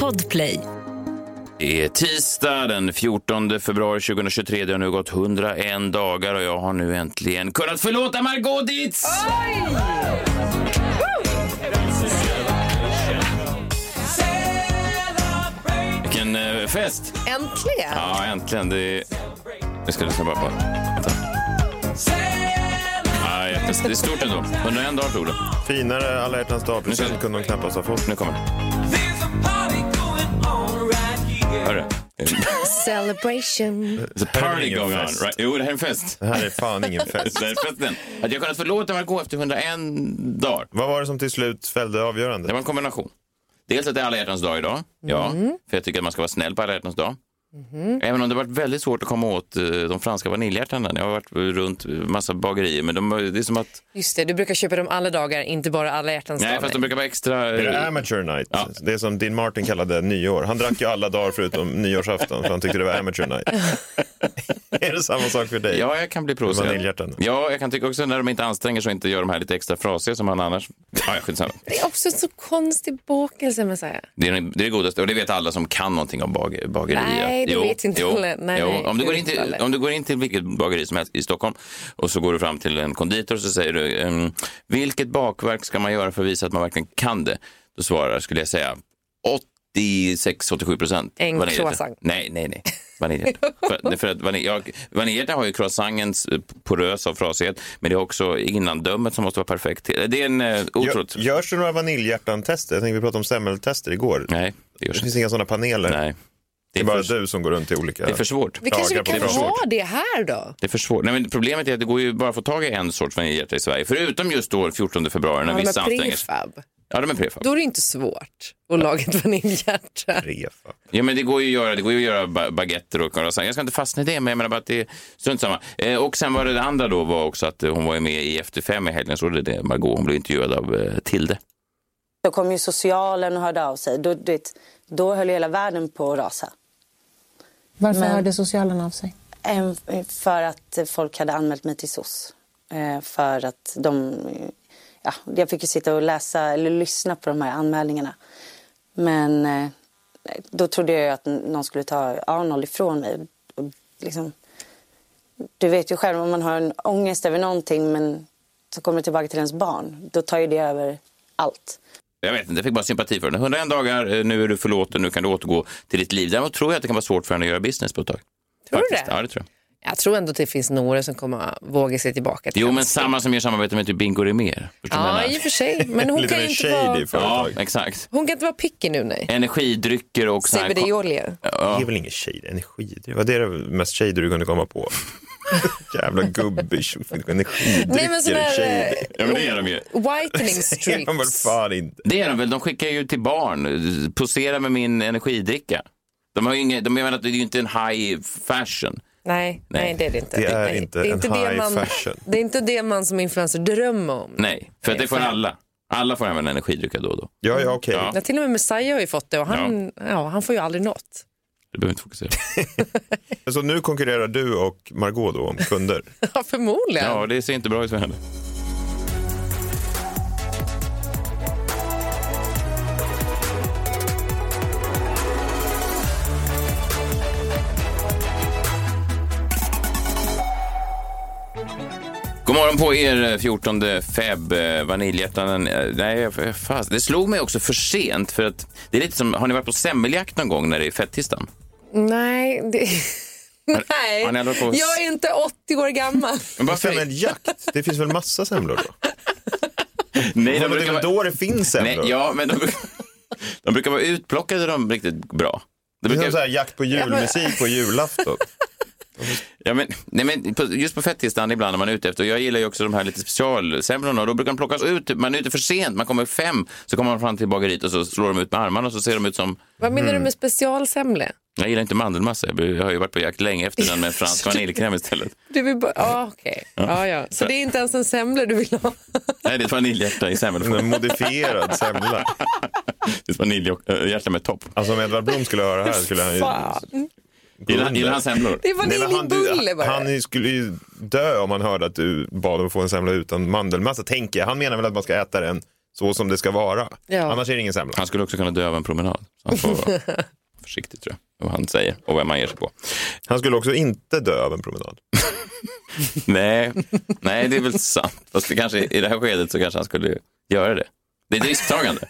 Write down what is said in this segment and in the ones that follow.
Podplay. Det är tisdag den 14 februari 2023. Det har nu gått 101 dagar och jag har nu äntligen kunnat förlåta Margot Dietz! Vilken eh, fest! Äntligen! Ja, äntligen. Det är... Jag ska lyssna bara på. Ja, jättes- det är stort ändå. 101 dagar tog det. Finare alla hjärtans dag-present kunde de knappast ha fått. Nu kommer den. Hörru. Celebration. There's a party going on. Right? Jo, det här är en fest. Det här är fan ingen fest. Det är festen. Att jag kunnat förlåta Margot efter 101 dagar. Vad var det som till slut fällde Det avgörande? var en kombination. Dels att det är alla hjärtans dag idag. Ja, för jag tycker att man ska vara snäll på alla hjärtans dag. Även om det varit väldigt svårt att komma åt eh, de franska vaniljhjärtana. Jag har varit runt massa bagerier, men de, det är som att... Just det, du brukar köpa dem alla dagar, inte bara alla hjärtans Nej, dag. fast de brukar vara extra... Är det amateur night? Ja. Det som Dean Martin kallade nyår. Han drack ju alla dagar förutom nyårsafton för han tyckte det var amateur night. är det samma sak för dig? Ja, jag kan bli provocerad. Ja, jag kan tycka också när de inte anstränger sig och inte gör de här lite extra frasiga som man annars... Ja, skitsamma. Det är också en så konstig bakelse, Messiah. Det är det, är det godaste och det vet alla som kan någonting om bag, bageri. Nej, det Jo, vet inte alla. Nej, jo. nej, om, du går in till, om du går in till vilket bageri som helst i Stockholm och så går du fram till en konditor och så säger du ehm, vilket bakverk ska man göra för att visa att man verkligen kan det? Då svarar, skulle jag säga, 86-87 procent. En croissant. Nej, nej, nej. Vaniljhjärta. för, för att vanilj, ja, vaniljhjärta har ju croissangens eh, porösa och frasighet, men det är också innandömet som måste vara perfekt. Det är en Gör, otroligt... görs det några vaniljhjärtan-tester? Jag tänkte vi pratade om semmeltester igår. Nej, det Det finns inga sådana paneler. Nej. Det är bara du som går runt till olika... Det är för svårt. Vi kanske på kan ha det här då? Det är för svårt. Nej, men problemet är att det går ju bara att få tag i en sorts vaniljhjärta i Sverige. Förutom just då 14 februari när Ja, vissa anstränger sig. Ja, de är prefab. Då är det inte svårt att laga ett vaniljhjärta. Ja, men det går ju att göra, det går ju att göra ba- baguetter och croissant. Jag ska inte fastna i det, men jag menar bara att det är strunt samma. Eh, och sen var det det andra då var också att hon var med i Efter fem i helgen, så det är det Margot, hon blev intervjuad av eh, Tilde. Då kom ju socialen och hörde av sig. Då, du vet, då höll hela världen på att rasa. Varför Men- hörde socialen av sig? För att folk hade anmält mig till SOS. Eh, För att de... Ja, jag fick ju sitta och läsa eller lyssna på de här anmälningarna. Men eh, då trodde jag ju att någon skulle ta Arnold ifrån mig. Och liksom, du vet ju själv om man har en ångest över någonting men så kommer det tillbaka till ens barn. Då tar ju det över allt. Jag vet inte, jag fick bara sympati för henne. 101 dagar, eh, nu är du förlåten, nu kan du återgå till ditt liv. Däremot tror jag att det kan vara svårt för henne att göra business på ett tag. Tror du Faktiskt. det? Ja, det tror jag. Jag tror ändå att det finns några som kommer att våga sig tillbaka till Jo, men samma som gör samarbete med typ Bingo Rimér. Vad Ja, i och för sig. Men hon kan inte vara... Ja, företag. exakt. Hon kan inte vara picky nu, nej. Energidrycker och här- CBD-olja. Det är väl ingen shady, energi. Det var det mest shady du kunde komma på. Jävla gubbish, energidrycker, Nej, men shady. eh, Ja, men det är de ju. whitening är strips. fan inte. Det är de väl, de skickar ju till barn, posera med min energidricka. De har ju inget, de menar att det är ju inte en high fashion. Nej, nej, Nej. det är det inte. Det är nej, inte det är en inte det high man, fashion. Det är inte det man som influencer drömmer om. Nej, för det får alla. Alla får använda energidrycker då och då. Ja, ja, okej. Ja. Ja, till och med Messiah har ju fått det och han, ja. han får ju aldrig något. Du behöver inte fokusera. Så nu konkurrerar du och Margot då om kunder. Ja, förmodligen. Ja, det ser inte bra ut för henne. Morgon på er 14 feb, eh, vaniljhjärtan. eh, Nej, fast, det slog mig också för sent. För att det är lite som, har ni varit på semmeljakt någon gång när det är fettisdagen? Nej, det... Nej. har ni på- jag är inte 80 år gammal. Men Varför en jakt? Det finns väl massa semlor då? Nej, de det är brukar väl vara... då det finns semlor? Nej, ja, men de, brukar- de brukar vara utplockade de riktigt bra. Det Det är brukar, som så här jakt på julmusik på julafton. Ja, men, nej, men just på fettisdagen ibland när man är ute efter, och jag gillar ju också de här lite specialsemlorna, och då brukar de plockas ut, man är ute för sent, man kommer fem, så kommer man fram till bageriet och så slår de ut med armarna och så ser de ut som, Vad menar Mm. du med specialsemle? jag gillar inte mandelmassa, jag har ju varit på jakt länge efter den med fransk vaniljkräm istället. Du vill bara, ja okej. Ja, ja. Så det är inte ens en semla du vill ha? Nej, det är ett vaniljhjärta i semmelform. En modifierad semla. Det är ett vaniljhjärta med topp. Alltså om Edvard Blom skulle höra det här skulle han ju... Fan. Gillar, han semlor? Det han, vaniljbulle bara. han skulle ju dö om han hörde att du bad om att få en semla utan mandelmassa, tänker jag. Han menar väl att man ska äta den så som det ska vara. Ja. Annars är det ingen semla. Han skulle också kunna dö av en promenad. Så han får vara försiktig tror jag, vad han säger och vem han ger sig på. Han skulle också inte dö av en promenad. Nej, nej, det är väl sant. Fast det kanske, i det här skedet så kanske han skulle göra det. Det är ett risktagande.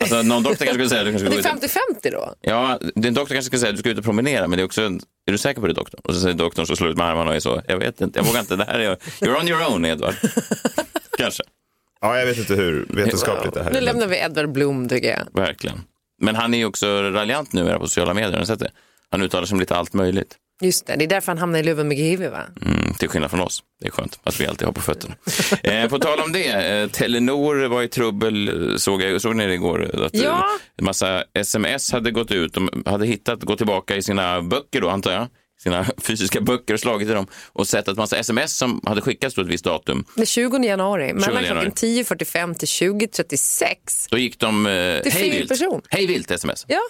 Alltså, någon doktor kanske skulle säga du kanske Det är ut. 50-50 då? Ja, din doktor kanske skulle säga att du ska ut och promenera, men det är också en, är du säker på det doktorn? Och så säger doktorn så slår ut med armarna och är så, jag vet inte, jag vågar inte, det här är, you're on your own Edvard. kanske, Ja, jag vet inte hur vetenskapligt det här Nu är. lämnar vi Edvard Blom tycker jag. verkligen. Men han är ju också raljant numera på sociala medier, har ni sett det? Han uttalar sig om lite allt möjligt. Just det, det är därför han hamnar i luven med GHB va? Mm, till skillnad från oss. Det är skönt att vi alltid har på fötterna. eh, på tal om det, eh, Telenor var i trubbel, eh, såg jag, såg ni det igår? Att, eh, Ja. En massa sms hade gått ut, de hade hittat, gått tillbaka i sina böcker då antar jag, sina fysiska böcker och slagit i dem och sett att massa sms som hade skickats på ett visst datum, Den 20 januari, mellan januari. klockan 10.45 till 20.36. då gick de eh, Till hej vilt. person. Hej vilt sms. Ja.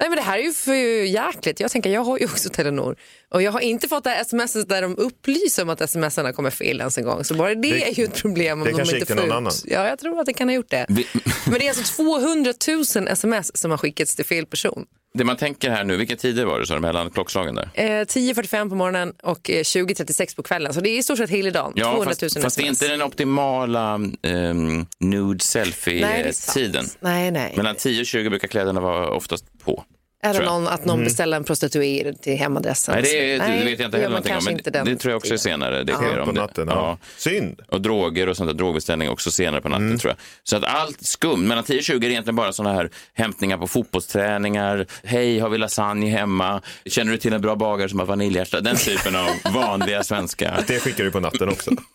Nej, men det här är ju för jäkligt. Jag tänker, jag har ju också Telenor och jag har inte fått det här sms där de upplyser om att smsarna kommer fel ens en gång. Så bara det, Det- är ju ett problem om de inte får någon ut. annan. Ja, jag tror att det kan ha gjort det. Vi, Men det är alltså 200 000 sms som har skickats till fel person. det man tänker här nu, vilka tider var det så mellan klockslagen där? Eh, 10.45 på morgonen och eh, 20.36 på kvällen. Så det är i stort sett hela dagen. 200 000 fast, fast det är inte den optimala um, nude Nej, selfie-tiden. Nej, nej. Mellan 10 och 20 brukar kläderna vara oftast på. Är det någon, att någon beställer en prostituerad till hemadressen? Nej, det, är, Nej, det vet jag inte heller någonting om. Men inte det, det tror jag också är senare. Det sker På om det. natten, ja. Synd. Och droger och sånt där, drogbeställning också senare på natten tror jag. Så att allt skum, mellan 10 och 20 är det egentligen bara sådana här hämtningar på fotbollsträningar. Hej, har vi lasagne hemma? Känner du till en bra bagare som har vaniljhjärta? Den typen av vanliga svenska. Det skickar du på natten också.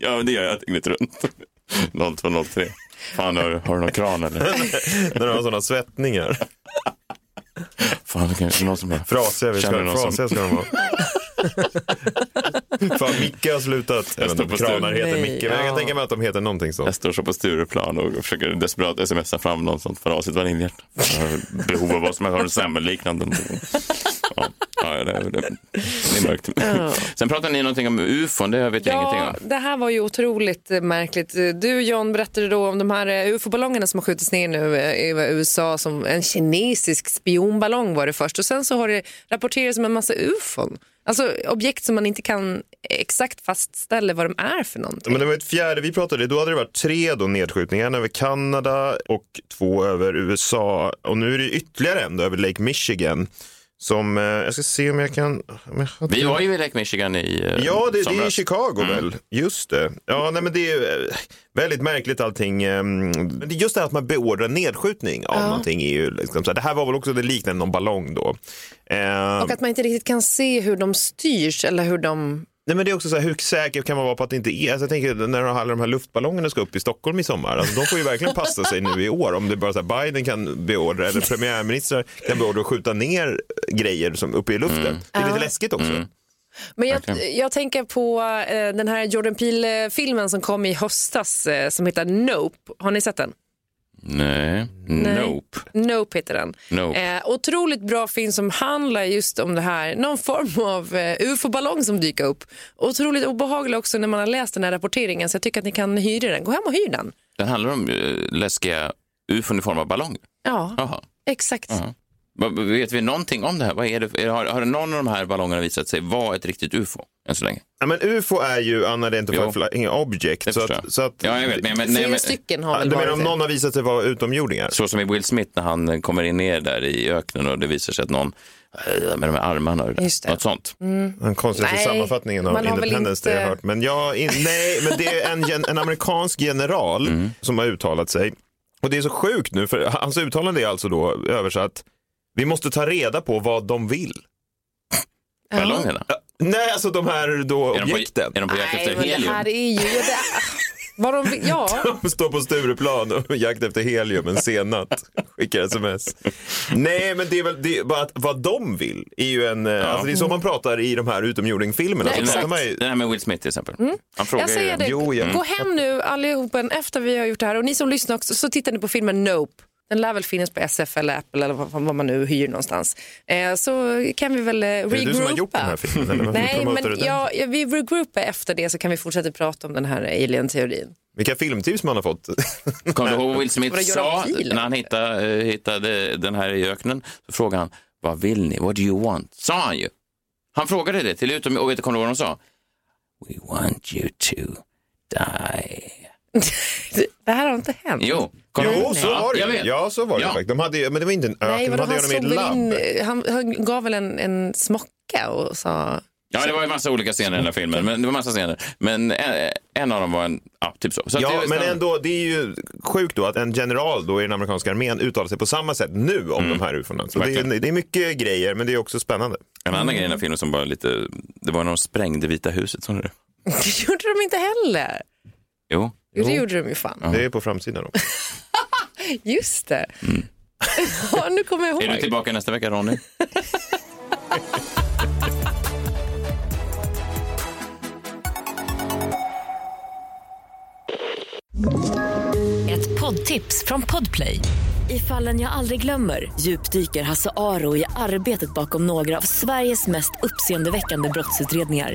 Ja, men det gör jag dygnet runt. 0203. Fan, har, har du någon kran eller? När du har sådana svettningar. Fan, det kanske är någon som bara... Frasiga, vi ska, frasiga ska de vara. Fan, Micke har slutat. Jag inte står på kranar heter Nej, Micke, men jag kan ja. tänka mig att de heter någonting så. Jag står så på Stureplan och försöker desperat smsa fram någon sånt frasigt vaniljhjärta. Jag har behov av vad som helst, har du semmelliknande? Ja, ja det, det, det är mörkt. Sen pratar ni någonting om ufon, det vet jag ingenting Ja, om. det här var ju otroligt märkligt. Du John berättade då om de här eh, ufo-ballongerna som har skjutits ner nu eh, över USA som en kinesisk spionballong var det först och sen så har det rapporterats om en massa ufon. Alltså objekt som man inte kan exakt fastställa vad de är för någonting. Men det var ett fjärde vi pratade, då hade det varit tre då nedskjutningar, en över Kanada och två över USA. Och nu är det ytterligare en då, över Lake Michigan. Som, eh, jag ska se om jag kan... om jag har- Vi var ju i Lake Michigan i eh, Ja, det, det är i. Chicago väl? Just det. Ja, nej, men det är eh, väldigt märkligt allting. eh, Men det är just det här att man beordrar nedskjutning av någonting. Är ju liksom, det här var väl också det liknande någon ballong då. Eh, Och att man inte riktigt kan se hur de styrs eller hur de... Nej, men det är också så här, hur säker kan man vara på att det inte är? Alltså, jag tänker när alla de här luftballongerna ska upp i Stockholm i sommar, alltså, de får ju verkligen passa sig nu i år. Om det bara så här, Biden kan beordra, eller premiärministrar kan beordra att skjuta ner grejer som uppe i luften. Det är lite läskigt också. Men jag, jag tänker på eh, den här Jordan Peele-filmen som kom i höstas eh, som heter Nope. Har ni sett den? Nej, nope. Nope heter den. Nope. Eh, otroligt bra film som handlar just om det här. Någon form av eh, ufo-ballong som dyker upp. Otroligt obehaglig också när man har läst den här rapporteringen så jag tycker att ni kan hyra den. Gå hem och hyr den. Den handlar om eh, läskiga ufon i form av ballonger. Ja, Jaha. exakt. Ja. Vet vi någonting om det här? Vad är det, har, har någon av de här ballongerna visat sig vara ett riktigt ufo än så länge? Ja, men UFO är ju unidentified flying object. Det Så att, jag. så att, Ja, jag vet. Men, men, nej, Flera men, stycken har väl du menar om det. någon har visat sig vara utomjordingar? så som i Will Smith när han kommer in ner där i öknen och det visar sig att någon eh, med de här armarna, och det. något sånt. Den konstigaste Nej, sammanfattningen av Independence det jag inte- har hört. Men, ja, in, nej, men det är en, gen- en amerikansk general Mm. som har uttalat sig. Och det är så sjukt nu, för hans uttalande är alltså då översatt, vi måste ta reda på vad de vill. Ballongerna. Nej, alltså de här då Är de, på, objekten. är de på jakt Nej, efter men det helium? här är ju... Det, vad de, ja, De står på Stureplan och jakt efter helium en sen natt. Skickar sms. Nej, men det är väl det är bara att vad de vill är ju en... eh, Alltså det är så man pratar i de här utomjordingfilmerna. Nej, exakt. ju- Det här med Will Smith till exempel. Han frågar jag säger ju, det. Jo, ja. Gå hem nu allihopen efter vi har gjort det här och ni som lyssnar också så tittar ni på filmen Nope. Den lär väl finnas på SF eller Apple eller vad, vad man nu hyr någonstans. Eh, så kan vi väl eh, Är regroupa. det du som har gjort den här filmen? Nej, men ja, ja, vi regroupar efter det så kan vi fortsätta prata om den här alien-teorin. Vilka filmtips man har fått. Kommer du ihåg Will Smith sa när han hittade, eh, hittade den här i öknen? Så frågade han, vad vill ni? What do you want? Sa han ju. Han frågade det till utom, och vet du, kommer du ihåg vad de sa? We want you to die. Det här har inte hänt. Jo, Jo, så var det jag ju. vet. Ja, så var det Ja. De hade, men det var inte en öken, Nej, de hade han, dem i ett labb. in, han, han gav väl en, en smocka och sa... Ja, det var ju massa olika scener i den här filmen. Men det var massa scener. Men en, en av dem var en, ja, typ så. så Ja, men ändå, det är ju sjukt då att en general då i den amerikanska armén uttalar sig på samma sätt nu om de här ufona. Så det det är mycket grejer, men det är också spännande. En annan grej i den här filmen som bara lite, det var när de sprängde Vita huset. Såg ni? Det gjorde de inte heller. Jo. Jo, det gjorde de ju fan. Det är på framsidan då. Just det. Ja, nu kommer jag ihåg. Är du tillbaka nästa vecka, Ronny? Ett poddtips från Podplay. I fallen jag aldrig glömmer djupdyker Hasse Aro i arbetet bakom några av Sveriges mest uppseendeväckande brottsutredningar.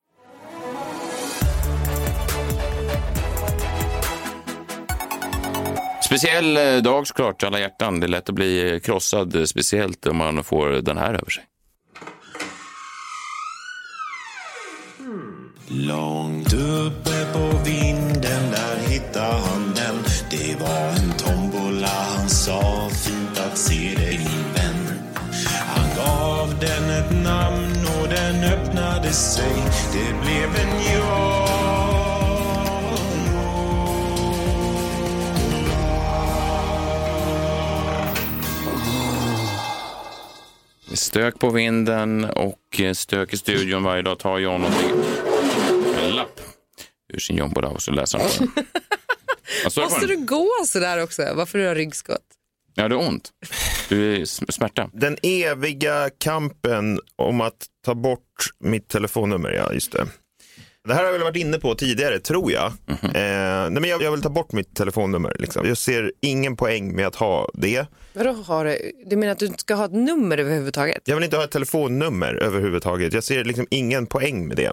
Speciell eh, dag såklart, alla hjärtan. Det är lätt att bli krossad, eh, speciellt om man får den här över sig. Hmm. Långt uppe på vinden där hittade han den Det var en tombola, han sa fint att se dig min vän Han gav den ett namn och den öppnade sig Det blev en jag. Stök på vinden och eh, stök i studion varje dag tar John någonting, en lapp ur sin jombola och så läser han på den. Det på Måste den? du gå så där också? Varför du har ryggskott? Ja, du har ont. Du är smärta. Den eviga kampen om att ta bort mitt telefonnummer, ja just det. Det här har jag väl varit inne på tidigare, tror jag. Mhm. eh, nej, men jag, jag vill ta bort mitt telefonnummer. Liksom. Jag ser ingen poäng med att ha det. Vadå har du? Du menar att du inte ska ha ett nummer överhuvudtaget? Jag vill inte ha ett telefonnummer överhuvudtaget. Jag ser liksom ingen poäng med det.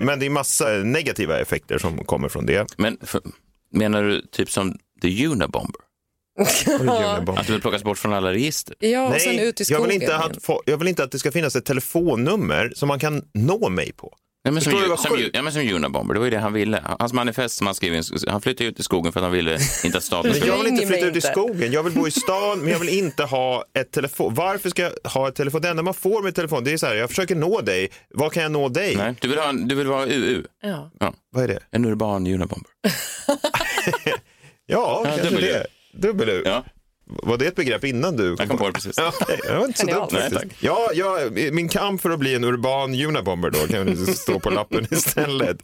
Men det är massa negativa effekter som kommer från det. Men för, menar du typ som The Unabomber? Att du vill plockas bort från alla register? Ja, och sen Nej, ut i jag vill, att, jag vill inte att det ska finnas ett telefonnummer som man kan nå mig på. Nej, men som, ju- som, ju- ja, men som Unabomber, det var ju det han ville. Hans manifest som han skrev, in- han flyttade ut i skogen för att han ville inte att staten Men skulle... jag vill inte flytta ut i skogen. Jag vill bo i stan, men jag vill inte ha ett telefon. Varför ska jag ha ett telefon? Det enda man får med telefon, det är så här, jag försöker nå dig. Var kan jag nå dig? Nej, du vill, ha, en- du vill vara UU, Ja. ja. Vad är det? en urban Unabomber. Ja, kanske dubbel U. det. Dubbel U. Ja. Var det ett begrepp innan du Jag kom på det precis. Ja, okej. det var inte så dumt. Nej. Ja, ja, min kamp för att bli en urban unabomber då kan stå på lappen istället.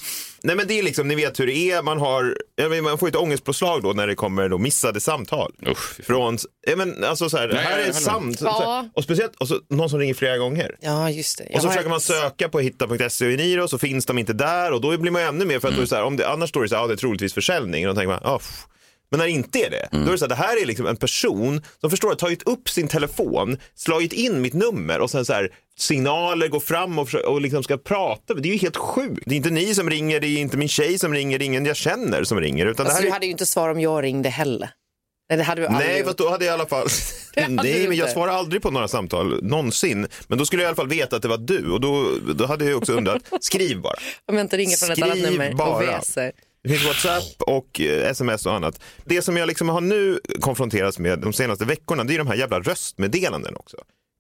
Nej men det är liksom, ni vet hur det är, man har, man får ett ångestpåslag då när det kommer då missade samtal. Usch. Från, ja, men alltså så här, det Nej, här jag är samt. Så, Ja. så här, och speciellt, och så, någon som ringer flera gånger. ja, just det. Jag Och så försöker man ett- söka på hitta.se och Eniro så finns de inte där och då blir man ännu mer för att då är det så här, om det, annars står det så här, ja det är troligtvis försäljning och då tänker man, ah, pff. Men när det inte är det, då är det så här, det här är liksom en person som förstår tagit upp sin telefon, slagit in mitt nummer och sen så här signaler går fram och, och liksom ska prata. Det är ju helt sjukt. Det är inte ni som ringer, det är inte min tjej som ringer, det är ingen jag känner som ringer. Utan Alltså, det du här är... hade ju inte svarat om jag ringde heller. Nej, det hade du Nej, fast då hade jag i alla fall... du Nej, men jag svarar aldrig på några samtal, någonsin. Men då skulle jag i alla fall veta att det var du och då, då hade jag också undrat, skriv bara. Om jag inte ringer från ett annat Skriv nummer och väser. Det finns WhatsApp och eh, sms och annat. Det som jag liksom har nu konfronterats med de senaste veckorna, det är de här jävla röstmeddelanden också.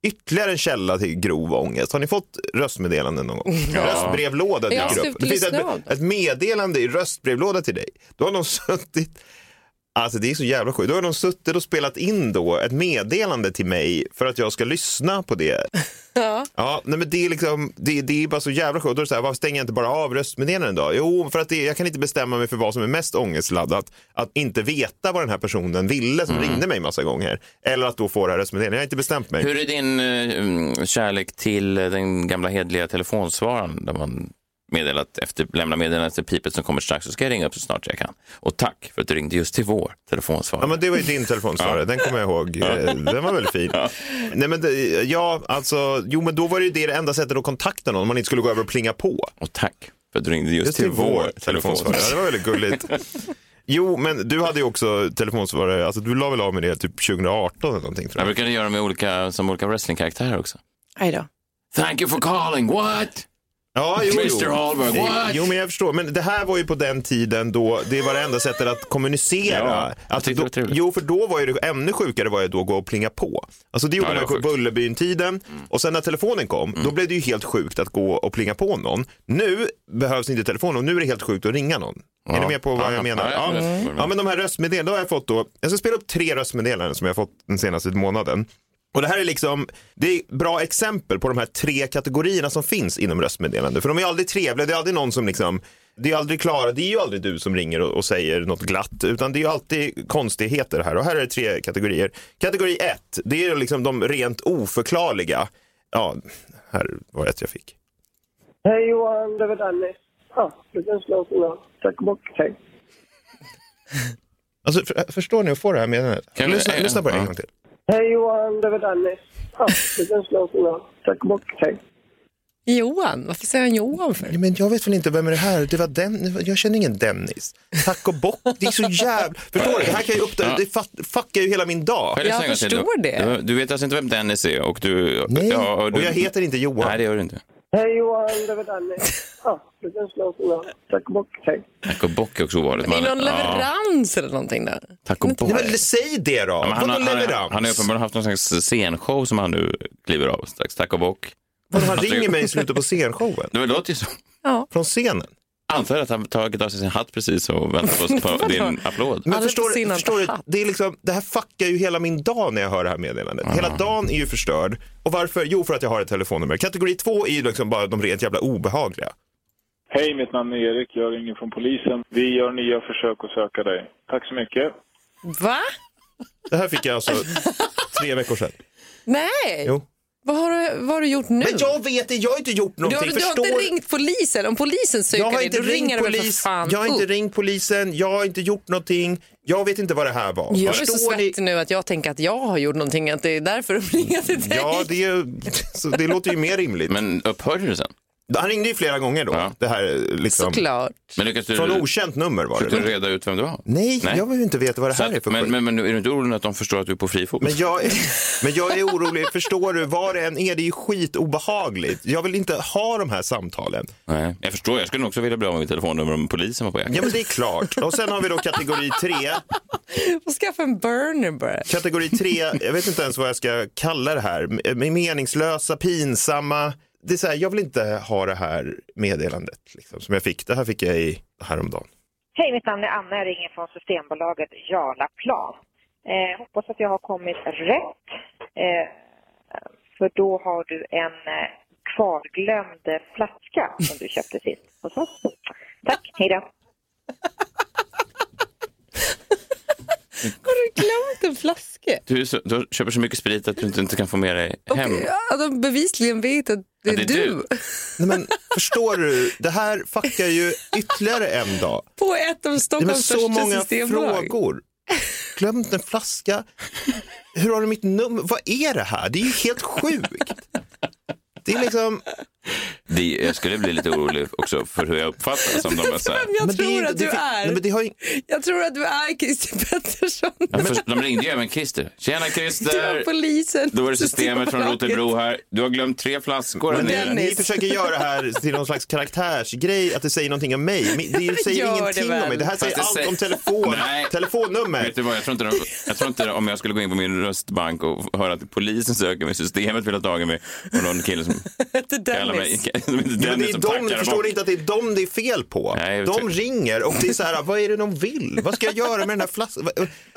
Ytterligare en källa till grov ångest. Har ni fått röstmeddelanden någon gång? Röstbrevlåda Jag har dyker upp. Det finns ett, ett meddelande i röstbrevlåda till dig. Då har de suttit Alltså det är så jävla sjukt. Då har de suttit och spelat in då ett meddelande till mig för att jag ska lyssna på det. Ja. Ja, nej men det är liksom, det, det är bara så jävla sjukt. Då är det så här, varför stänger jag inte bara av röstmeddelanden då? Jo, för att det, jag kan inte bestämma mig för vad som är mest ångestladdat. Att inte veta vad den här personen ville som ringde mig massa gånger. Eller att då få det här röstmeddelandet. Jag har inte bestämt mig. Hur är din mm, kärlek till den gamla hedliga telefonsvararen där man meddela att efter lämna meddelande efter pipet som kommer strax så ska jag ringa upp så snart jag kan. Och tack för att du ringde just till vår telefonsvarare. Ja, men det var ju din telefonsvarare, den kommer jag ihåg. Eh, Den var väldigt fin. Nej, men det, ja, alltså, jo, men då var det ju det, enda sättet att kontakta någon, om man inte skulle gå över och plinga på. Och tack för att du ringde just, Just till, vår telefonsvarare. Ja, det var väldigt gulligt. Jo, men du hade ju också telefonsvarare, alltså du la väl av med det typ 2018 eller någonting tror Jag jag. brukar göra med olika, som olika wrestlingkaraktärer också. Aj då. Thank you for calling, what? Ja, jo, Mr. Hallberg, Eh, what? Jo, men jag förstår. Men det här var ju på den tiden då det var det enda sättet att kommunicera. Ja, alltså, det då, jo, för då var det ännu sjukare var ju då att gå och plinga på. Alltså det gjorde Ja, det man på. Bullerbyn-tiden och sen när telefonen kom, då blev det ju helt sjukt att gå och plinga på någon. Nu behövs inte telefonen och nu är det helt sjukt att ringa någon. Är Ja. ni med på vad Ja, jag menar? ja, Ja, men de här röstmeddelandena, har jag fått då, jag ska spela upp tre röstmeddelanden som jag har fått den senaste månaden. Och det här är liksom, det är bra exempel på de här tre kategorierna som finns inom röstmeddelande. För de är aldrig trevliga, det är aldrig någon som liksom, det är aldrig Klara, det är ju aldrig du som ringer och, och säger något glatt, utan det är ju alltid konstigheter här. Och här är det tre kategorier. Kategori ett, det är liksom de rent oförklarliga. Ja, här var ett jag fick. Hej Johan, det var Dennis. Ja, du kan slå signal. Tack och bock, hej. Alltså, för, förstår ni att få det här meddelandet? Lyssna, lyssna på det en gång till. Hej Johan, det var Dennis. Ja, du signal. Tack och bock, hej. Johan, varför säger han Johan för? Ja, Men jag vet väl inte vem är det här? Det var den, jag känner ingen Dennis. Tack och bock, det är så jävla... Förstår du? Det här kan ju uppta, det fuck- fuckar ju hela min dag. Jag till? förstår det. Du, du vet alltså inte vem Dennis är och du... Nej, ja, och du, jag heter inte Johan. Nej, det gör du inte. Hej Johan, det var Dennis. Ja, och bock, hej. Tack och bock är också ovanligt. Det är någon ja, leverans eller någonting där. Tack och bock. Nej, men säg det då! Ja, men han, har- han, han, han har uppenbarligen haft någon slags scenshow som han nu kliver av strax. Tack och bock. Vadå, han ringer mig i slutet på scenshowen. Det låter ju så. Från scenen. Antar att han tagit av sig sin hatt precis och väntar på, på din applåd. Men förstår, förstår du, det, är liksom, det här fuckar ju hela min dag när jag hör det här meddelandet. Hela dagen är ju förstörd. Och varför? Jo, för att jag har ett telefonnummer. Kategori två är ju liksom bara de rent jävla obehagliga. Hej, mitt namn är Erik. Jag ringer från polisen. Vi gör nya försök att söka dig. Tack så mycket. Va? Det här fick jag alltså tre veckor sedan. Nej! Jo. Vad har, du, vad har du gjort nu? Men jag vet det, jag har inte gjort du, har, någonting. du har förstår... inte ringt polisen? Om polisen söker Jag har dig, inte då ringer ringt du väl för polis, fan jag har inte upp. ringt polisen, jag har inte gjort någonting. Jag vet inte vad det här var. Jag är så Förstår ni? svettig nu att jag tänker att jag har gjort någonting, att det är därför de ringer till dig. Ja, det, är, så det låter ju mer rimligt. Men upphörde du sen? Han ringde ju flera gånger då. Ja. Det här liksom, Såklart. Men lyckas du, från okänt nummer var försökte du det. reda ut vem du var? Nej, Nej. jag vill ju inte veta vad det här är att, för men, men, men är du inte orolig att de förstår att du är på fri fot? Men jag, är- men jag är orolig, förstår du, vad det än är, det är ju skitobehagligt. Jag vill inte ha de här samtalen. Nej, jag förstår. Jag skulle också vilja bli av med mitt telefonnummer om polisen var på jakt. Ja, men det är klart. Och sen har vi då kategori tre. Och skaffa en burner bara. Kategori tre, jag vet inte ens vad jag ska kalla det här. Meningslösa, pinsamma. Det är så här, jag vill inte ha det här meddelandet liksom, som jag fick. Det här fick jag i häromdagen. Hej, mitt namn är Anna. Jag ringer från Systembolaget Jarlaplan. Eh, hoppas att jag har kommit rätt. Eh, för då har du en eh, kvarglömd flaska som du köpte sist hos oss. Tack, hej då. Har du glömt en flaska? Du, är så, du köper så mycket sprit att du inte, inte kan få med dig hem. Ja, de bevisligen vet att det är, Ja, det är du. du. Nej, men förstår du, det här fuckar ju ytterligare en dag. På ett av Det är Stockholms så största många systembolag. frågor. Glömt en flaska. Hur har du mitt nummer? Vad är det här? Det är ju helt sjukt. Det är liksom... Det, jag skulle bli lite orolig också för hur jag uppfattas. Om de är så här. Vem jag Men det tror att det du är. Nej, men det har ju... Jag tror att du är Christer Pettersson. Ja, först, de ringde ju även Christer. Tjena Du var Christer! polisen. Då är det systemet från. Rotebro här. Du har glömt tre flaskor. Men här ni, försöker göra det här till någon slags karaktärsgrej, att det säger någonting om mig. Det säger Gör det ingenting väl. om mig. Det här säger allt det säger- om telefon, Nej. telefonnummer. Vet du vad, jag tror, inte de, jag tror inte om jag skulle gå in på min röstbank och höra att polisen söker mig, systemet vill ha tag i mig och någon kille som kallar Dennis. heter Ja, men det Dennis är som de, tackar förstår bort. du inte att det är dem det är fel på? Nej, jag de ringer och det är så här, vad är det de vill? Vad ska jag göra med den här flaskan?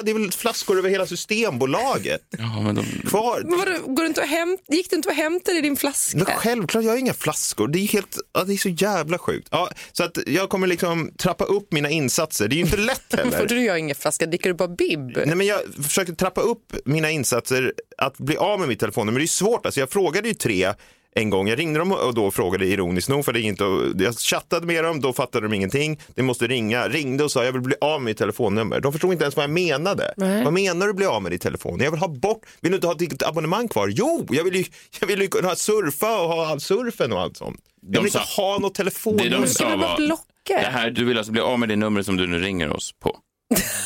Det är väl flaskor över hela Systembolaget? Ja, men de, Kvar. Men vadå, går du inte och hämt, gick du inte och hämtade din flaska? Men självklart, jag har inga flaskor. Det är, helt, ja, det är så jävla sjukt. Ja, så att jag kommer liksom trappa upp mina insatser. Det är ju inte lätt Får heller. du gör ingen flaska, dricker du bara bibb? Nej, men jag försöker trappa upp mina insatser att bli av med mitt telefonnummer. Det är svårt. Alltså, jag frågade ju tre en gång. Jag ringde dem och då frågade ironiskt nog, för det är inte, jag chattade med dem, då fattade de ingenting. De måste ringa. Ringde och sa jag vill bli av med mitt telefonnummer. De förstod inte ens vad jag menade. Nej. Vad menar du bli av med ditt telefon? Jag vill ha bort, vill du inte ha ditt abonnemang kvar? Jo, jag vill ju, jag vill ju kunna surfa och ha all surfen och allt sånt. Jag vill sa- inte ha något Det telefonnummer. de sa var, det här, du vill alltså bli av med det numret som du nu ringer oss på.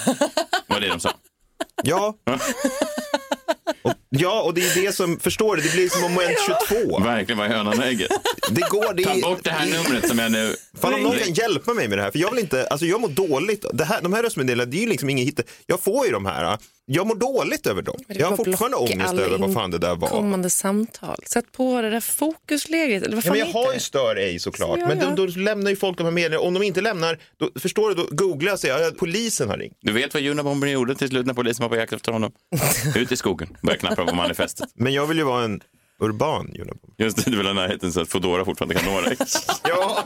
var det de sa. Ja. Och, ja, och det är det som, förstår du, det blir som moment 22. Verkligen var hönan och ägget. Det går, det Ta bort det här numret som jag nu... Fan om någon kan hjälpa mig med det här, för jag vill inte, alltså jag mår dåligt. Det här, de här röstmeddelandena, det är ju liksom inget hitte. Jag får ju de här, jag mår dåligt över dem. Jag har fortfarande ångest över vad fan det där var. Kommande samtal. Sätt på det där fokusläget. Eller vad Ja, fan men jag har ju stör ej såklart, Ja, men ja. då, då lämnar ju folk de här meddelandena. Om de inte lämnar, då, förstår du, då googlar jag och säger att polisen har ringt. Du vet vad Unabomber gjorde till slut när polisen var på jakt efter honom? Ut i skogen, började knappra på manifestet. Men jag vill ju vara en urban Unabomber. Just det, du vill ha närheten så att Foodora fortfarande kan nå dig. Ja.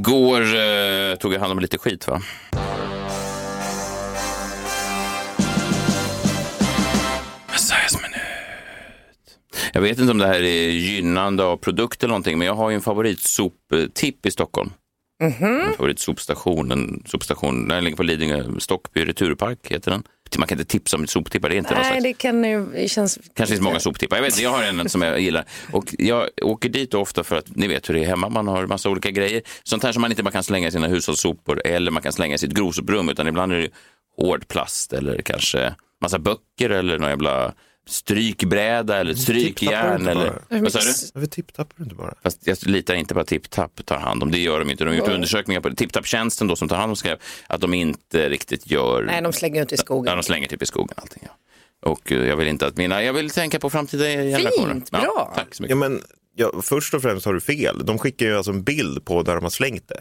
Igår eh, tog jag hand om lite skit va? Jag vet inte om det här är gynnande av produkt eller någonting, men jag har ju en favoritsoptipp i Stockholm. En favoritsopstation, en sopstation, den ligger på Lidingö, Stockby returpark heter den. Man kan inte tipsa om soptippar, det är inte Nej, slags det kan ju, känns... Kanske finns många soptippar. Jag vet jag har en som jag gillar. Och jag åker dit ofta för att ni vet hur det är hemma. Man har massa olika grejer. Sånt här som man inte bara kan slänga i sina hushållssopor eller man kan slänga i sitt grovsoprum. Utan ibland är det hård plast eller kanske massa böcker eller någon jävla strykbräda eller strykjärn. Eller... bara. Vad sa du? Varför tipptappar du inte bara? Fast jag litar inte på att TipTap tar hand om det. gör de inte. De har gjort Ja. undersökningar på då som tar hand om skräp. Att de inte riktigt gör Nej, de slänger ut i skogen. Ja, de slänger typ i skogen allting. Ja. Och eh, jag vill inte att mina, jag vill tänka på framtida generationer. Fint, bra. tack så mycket. Ja, men, ja, först och främst har du fel. De skickar ju alltså en bild på där de har slängt det.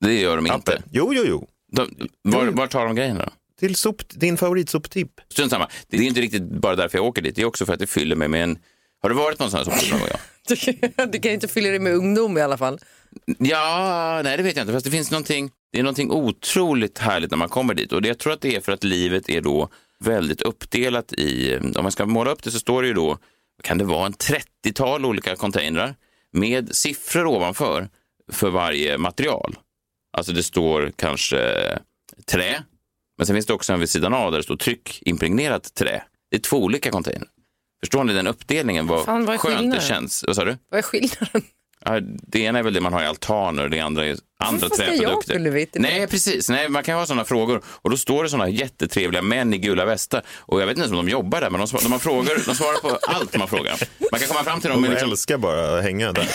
Det gör de inte. Jo, jo, jo. De, var, var tar de grejerna då? Till sop, din favoritsoptipp. Strunt samma. Det är inte riktigt bara därför jag åker dit. Det är också för att det fyller mig med en... Har du varit här soptipp någon gång? Ja? Du kan ju inte fylla det med ungdom i alla fall. Ja, nej det vet jag inte. Fast det finns någonting, det är någonting otroligt härligt när man kommer dit. Och det, jag tror att det är för att livet är då väldigt uppdelat i, om man ska måla upp det så står det ju då, kan det vara en 30-tal olika containrar med siffror ovanför för varje material. Alltså det står kanske trä, men sen finns det också en vid sidan av där det står tryckimpregnerat trä. Det är två olika containrar. Förstår ni den uppdelningen? Vad, Fan, vad skönt det känns. Vad sa du? Vad är skillnaden? Ja, det ena är väl det man har i altaner och det andra är andra Varför jag träprodukter. vid det? Nej, precis. Nej, man kan ha sådana frågor och då står det sådana jättetrevliga män i gula västar och jag vet inte ens om de jobbar där, men de, svar, de, har frågor, de svarar på allt man frågar. Man kan komma fram till dem De med liksom, älskar bara att hänga där.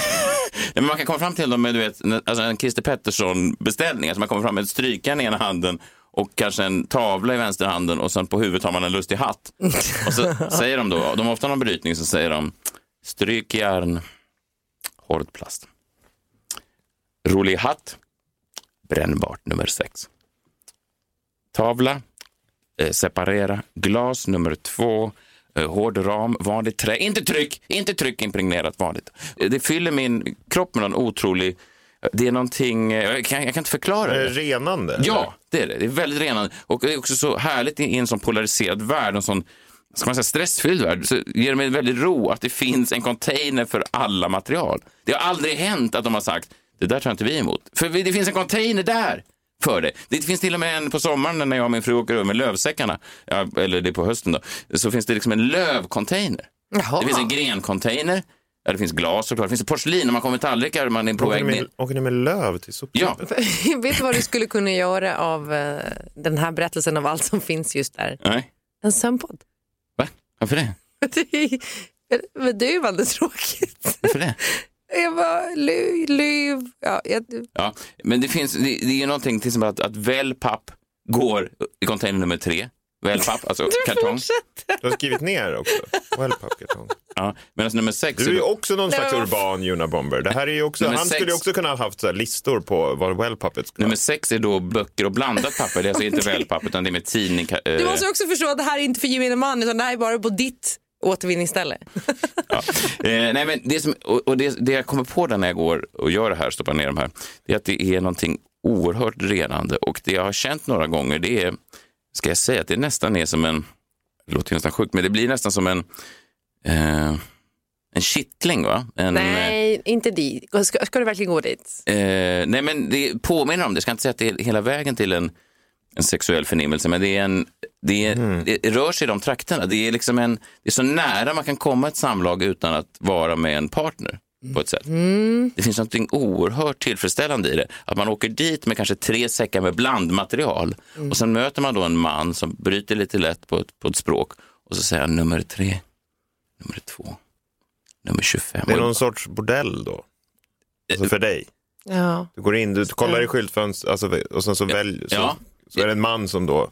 Nej, men man kan komma fram till dem med du vet, alltså en Christer Pettersson-beställning. Alltså man kommer fram med ett strykjärn i ena handen och kanske en tavla i vänsterhanden och sen på huvudet har man en lustig hatt. Och så säger de då, de har ofta någon brytning, så säger de strykjärn, hård plast. Rolig hatt, brännbart nummer sex. Tavla, eh, separera, glas nummer två, eh, hård ram, vanligt trä, inte tryck, inte tryck impregnerat vanligt. Eh, Det fyller min kropp med någon otrolig, det är någonting, eh, jag kan, jag kan inte förklara Är det det. renande? Ja, det är det. Det är väldigt renande. Och det är också så härligt i en sån polariserad värld, en sån ska man säga, stressfylld värld, så ger det mig en väldig ro att det finns en container för alla material. Det har aldrig hänt att de har sagt, det där tar inte vi emot. För det finns en container där för det. Det finns till och med en på sommaren när jag och min fru åker över med lövsäckarna, eller det är på hösten då, så finns det liksom en lövcontainer. Jaha. Det finns en grencontainer, ja, det finns glas såklart, det finns porslin om man kommer tallrikar, man är på Åker väg ni, med, åker ni med löv till soptippen? Ja, Vet du vad du skulle kunna göra av eh, den här berättelsen av allt som finns just där? nej, En sömnpodd. va? Varför det? Det är bedövande tråkigt. Varför det? Eva Lyv. Ja, jag, Ja, men det finns, det, det är ju någonting till exempel att, att wellpapp går i container nummer tre. Wellpapp, alltså kartong. Du har skrivit ner också. Wellpapp-kartong. Ja, medan nummer sex... Du är också någon slags urban Juna Bomber. Det här är ju också, Nummer han skulle sex. ju också kunna ha haft så här listor på vad wellpappet ska Nummer sex är då böcker och blandat papper. Det är alltså inte wellpapp utan det är med tidning. ka- du eh, måste också förstå att det här är inte för gemene man utan det här är bara på ditt återvinningsställe. Eh, nej, men det, som, och, och det, det jag kommer på där när jag går och gör det här, stoppar ner de här, det är att det är någonting oerhört renande och det jag har känt några gånger det är, ska jag säga att det nästan är som en, det låter ju nästan sjukt, men det blir nästan som en, eh, en kittling va? En, Nej, inte dit. Ska, ska du verkligen gå dit? Eh, nej men det påminner om det, jag ska inte säga att det är hela vägen till en, en sexuell förnimmelse, men det, är en, det, är, det rör sig i de trakterna. Det är, liksom en, det är så nära man kan komma ett samlag utan att vara med en partner på ett sätt. Det finns något oerhört tillfredsställande i det. Att man åker dit med kanske tre säckar med blandmaterial och sen möter man då en man som bryter lite lätt på ett, på ett språk och så säger han nummer tre, nummer två, nummer 25. Det är någon sorts bordell då? Alltså för dig? Ja. Du går in, du kollar i skyltfönstret alltså, och sen så väljer så, Ja. så är det en man som då,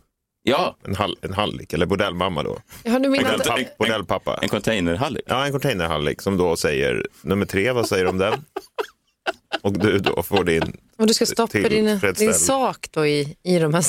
Ja, en, hall, en hallick eller bordellmamma då. Ja, du menar att, Bordellpapp, bordellpappa. en containerhallig. Ja, en containerhallig som då säger nummer tre, vad säger du om den? Och du då får din och du ska stoppa din, din sak då i, i de här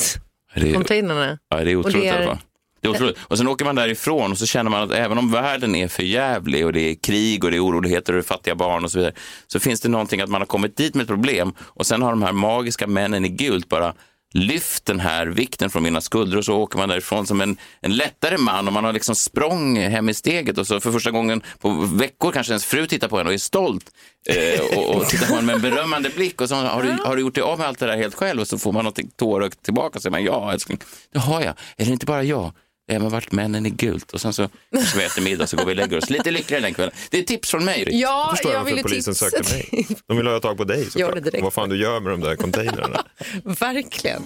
Det är- containrarna. Ja, det är otroligt Och det är- i alla fall. Det är otroligt. Och sen åker man därifrån och så känner man att även om världen är för jävlig och det är krig och det är oroligheter och det är fattiga barn och så vidare, så finns det någonting att man har kommit dit med ett problem och sen har de här magiska männen i gult bara lyft den här vikten från mina skuldror och så åker man därifrån som en, en lättare man och man har liksom språng hem i steget och så för första gången på veckor kanske ens fru tittar på en och är stolt eh, och, och tittar på en med en berömmande blick och så har du, har du gjort dig av med allt det där helt själv och så får man något tårögt tillbaka och säger man ja älskling, det har jag. Är det inte bara jag? Även varit männen i gult och sen så, så vi äter middag så går vi och lägger oss lite lyckligare den kvällen. Det är tips från mig. Rick. Ja, förstår jag jag varför polisen tipsa sökte mig. De vill ha tag på dig såklart. direkt. Vad fan du gör med de där containrarna. Verkligen.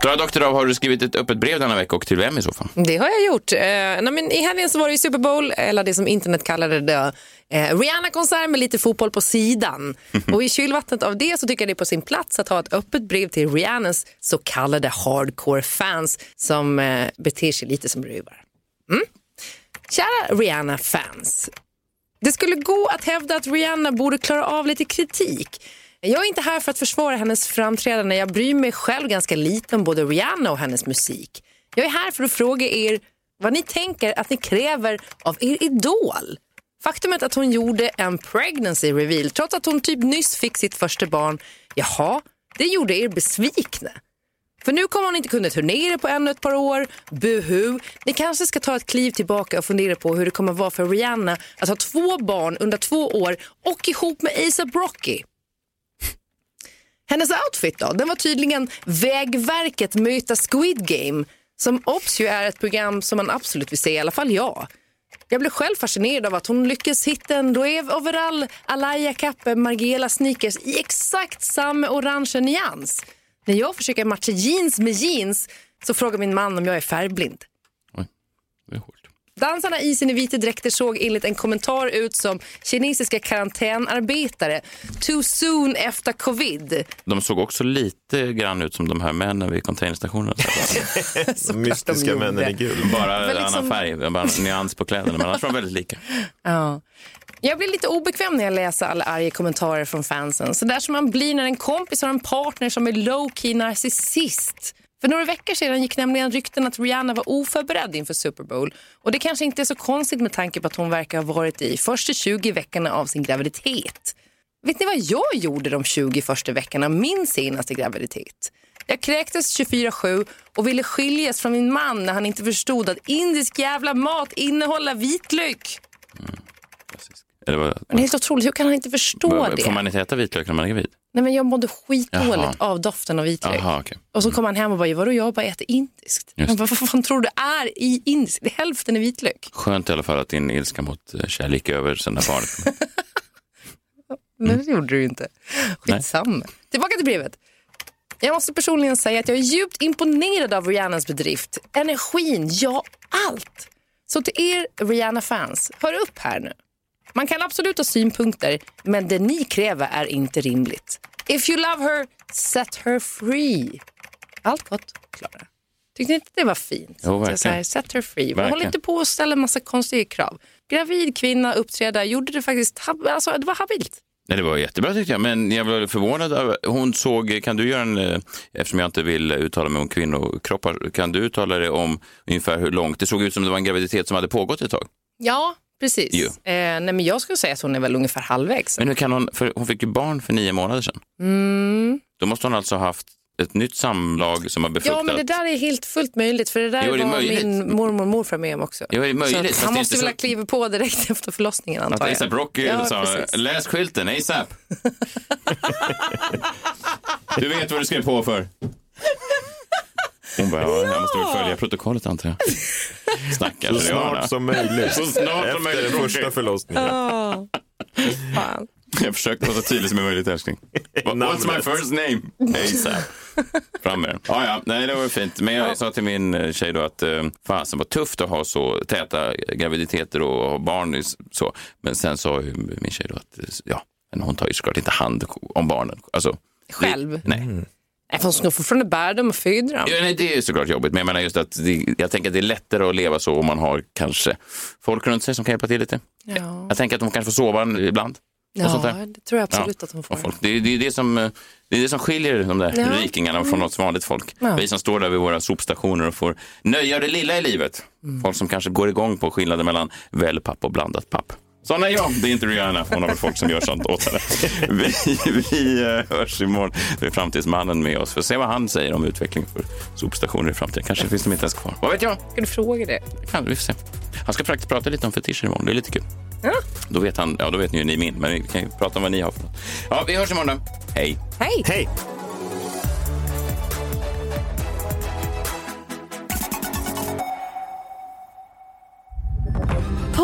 Klara Doktorov, har du skrivit ett öppet brev denna vecka och till vem i så fall? Det har jag gjort. Eh, nej, men I helgen så var det ju Super Bowl, eller det som internet kallade det, eh, Rihanna-konsert med lite fotboll på sidan. Och I kylvattnet av det så tycker jag det är på sin plats att ha ett öppet brev till Rihannas så kallade hardcore-fans som eh, beter sig lite som ruvar. Mm? Kära Rihanna-fans. Det skulle gå att hävda att Rihanna borde klara av lite kritik. Jag är inte här för att försvara hennes framträdande. Jag bryr mig själv ganska lite om både Rihanna och hennes musik. Jag är här för att fråga er vad ni tänker att ni kräver av er idol. Faktumet att hon gjorde en pregnancy reveal trots att hon typ nyss fick sitt första barn, jaha, det gjorde er besvikna. För nu kommer hon inte kunna turnera på ännu ett par år. Buhu. Ni kanske ska ta ett kliv tillbaka och fundera på hur det kommer vara för Rihanna att ha två barn under två år och ihop med ASAP Rocky. Hennes outfit då? Den var tydligen Vägverket möta Squid Game som obs ju är ett program som man absolut vill se, i alla fall jag. Jag blev själv fascinerad av att hon lyckas hitta en Loewe overall, Alaya kappe, Margiela sneakers i exakt samma orangea nyans. När jag försöker matcha jeans med jeans så frågar min man om jag är färgblind. Det är hårt. Dansarna i sina vita dräkter såg enligt en kommentar ut som kinesiska karantänarbetare. Too soon efter covid. De såg också lite grann ut som de här männen vid containerstationerna. De mystiska de männen i gul. Bara Men liksom- annan färg, bara nyans på kläderna, men annars var de väldigt lika. Ja. Jag blir lite obekväm när jag läser alla arga kommentarer från fansen. Så där som man blir när en kompis har en partner som är low-key narcissist. För några veckor sedan gick nämligen rykten att Rihanna var oförberedd inför Super Bowl. Och det kanske inte är så konstigt med tanke på att hon verkar ha varit i första 20 veckorna av sin graviditet. Vet ni vad jag gjorde de 20 första veckorna av min senaste graviditet? Jag kräktes 24-7 och ville skiljas från min man när han inte förstod att indisk jävla mat innehåller vitlök. Men det är helt otroligt, hur kan han inte förstå det? får man inte äta vitlök när man är gravid? Nej, men jag mådde skitdåligt av doften av vitlök. Jaha, okej. Och så kom han hem och bara, vadå jag bara äter indiskt. Just Men vad fan tror du är i indiskt? Det är hälften är vitlök. Skönt i alla fall att din ilska mot eh, kärlek är över sen när barnet kom. Men det gjorde du ju inte. Skitsamma. Tillbaka till brevet. Jag måste personligen säga att jag är djupt imponerad av Rihannas bedrift. Energin, ja allt. Så till er Rihanna-fans, hör upp här nu. Man kan absolut ha synpunkter, men det ni kräver är inte rimligt. If you love her, set her free. Allt gott, Klara. Tyckte ni inte det var fint? Jo, Så jag säger, verkligen. set her free. Verkligen. håll inte på och ställa en massa konstiga krav. Gravid kvinna uppträda, gjorde det faktiskt, alltså det var habilt. Nej, det var jättebra tyckte jag, men jag var förvånad över, hon såg, kan du göra en, eh, eftersom jag inte vill uttala mig om kvinnokroppar, kan du uttala dig om ungefär hur långt, det såg ut som det var en graviditet som hade pågått ett tag. Ja, precis. Eh, nej, men jag skulle säga att hon är väl ungefär halvvägs. Men hur kan hon, för hon fick ju barn för nio månader sedan. Mm. Då måste hon alltså ha haft ett nytt samlag som har befruktat. Ja, men det där är helt fullt möjligt. För det där Jo, det är var möjligt. min mormor och morfar med om också. Jo, det är möjligt, Så han måste väl ha så- klivit på direkt efter förlossningen antar jag. ASAP Rocky ja, sa, precis. läs skylten ASAP. du vet vad du skrev på för. Hon bara, ja, jag måste väl följa protokollet antar jag. Stackars Så snart som möjligt. Så snart Efter som möjligt. den första förlossningen. Ja. Fan. Jag försökte vara så tydlig som möjligt älskling. What's my first name? ASAP. Fram med den. Ja, ja, nej det var fint. Men jag sa till min eh, tjej då att eh, fasen vad tufft att ha så täta graviditeter och ha barn så. Men sen sa ju min tjej då att eh, ja, men hon tar ju såklart inte hand om barnen. Alltså, Själv? Nej. Nej, för hon ska fortfarande bära dem och föda dem. Ja, nej, det är ju såklart jobbigt, men jag menar just att det, jag tänker att det är lättare att leva så om man har kanske folk runt sig som kan hjälpa till lite. Ja. Jag tänker att de kanske får sova ibland. Ja, det tror jag absolut att hon får. Folk. Det, är- det, är det, som, det är det som skiljer de där Ja. rikingarna från oss vanligt folk. Ja. Vi som står där vid våra sopstationer och får nöja det lilla i livet. Mm. Folk som kanske går igång på skillnaden mellan wellpapp och blandat papp. Sån är jag, det är inte Rihanna. Hon har väl folk som gör sånt åt henne. Vi, vi eh, hörs imorgon. Det är framtidsmannen med oss för att se vad han säger om utveckling för sopstationer i framtiden. Kanske finns de inte ens kvar. Vad vet jag? Ska du fråga det? Kan, vi får se. Han ska faktiskt prata lite om fetischer imorgon. Det är lite kul. Ja. Då vet, han, ja, då vet ni ju ni min, men vi kan ju prata om vad ni har för något. Ja, vi hörs imorgon då. Hej! Hej! Hej!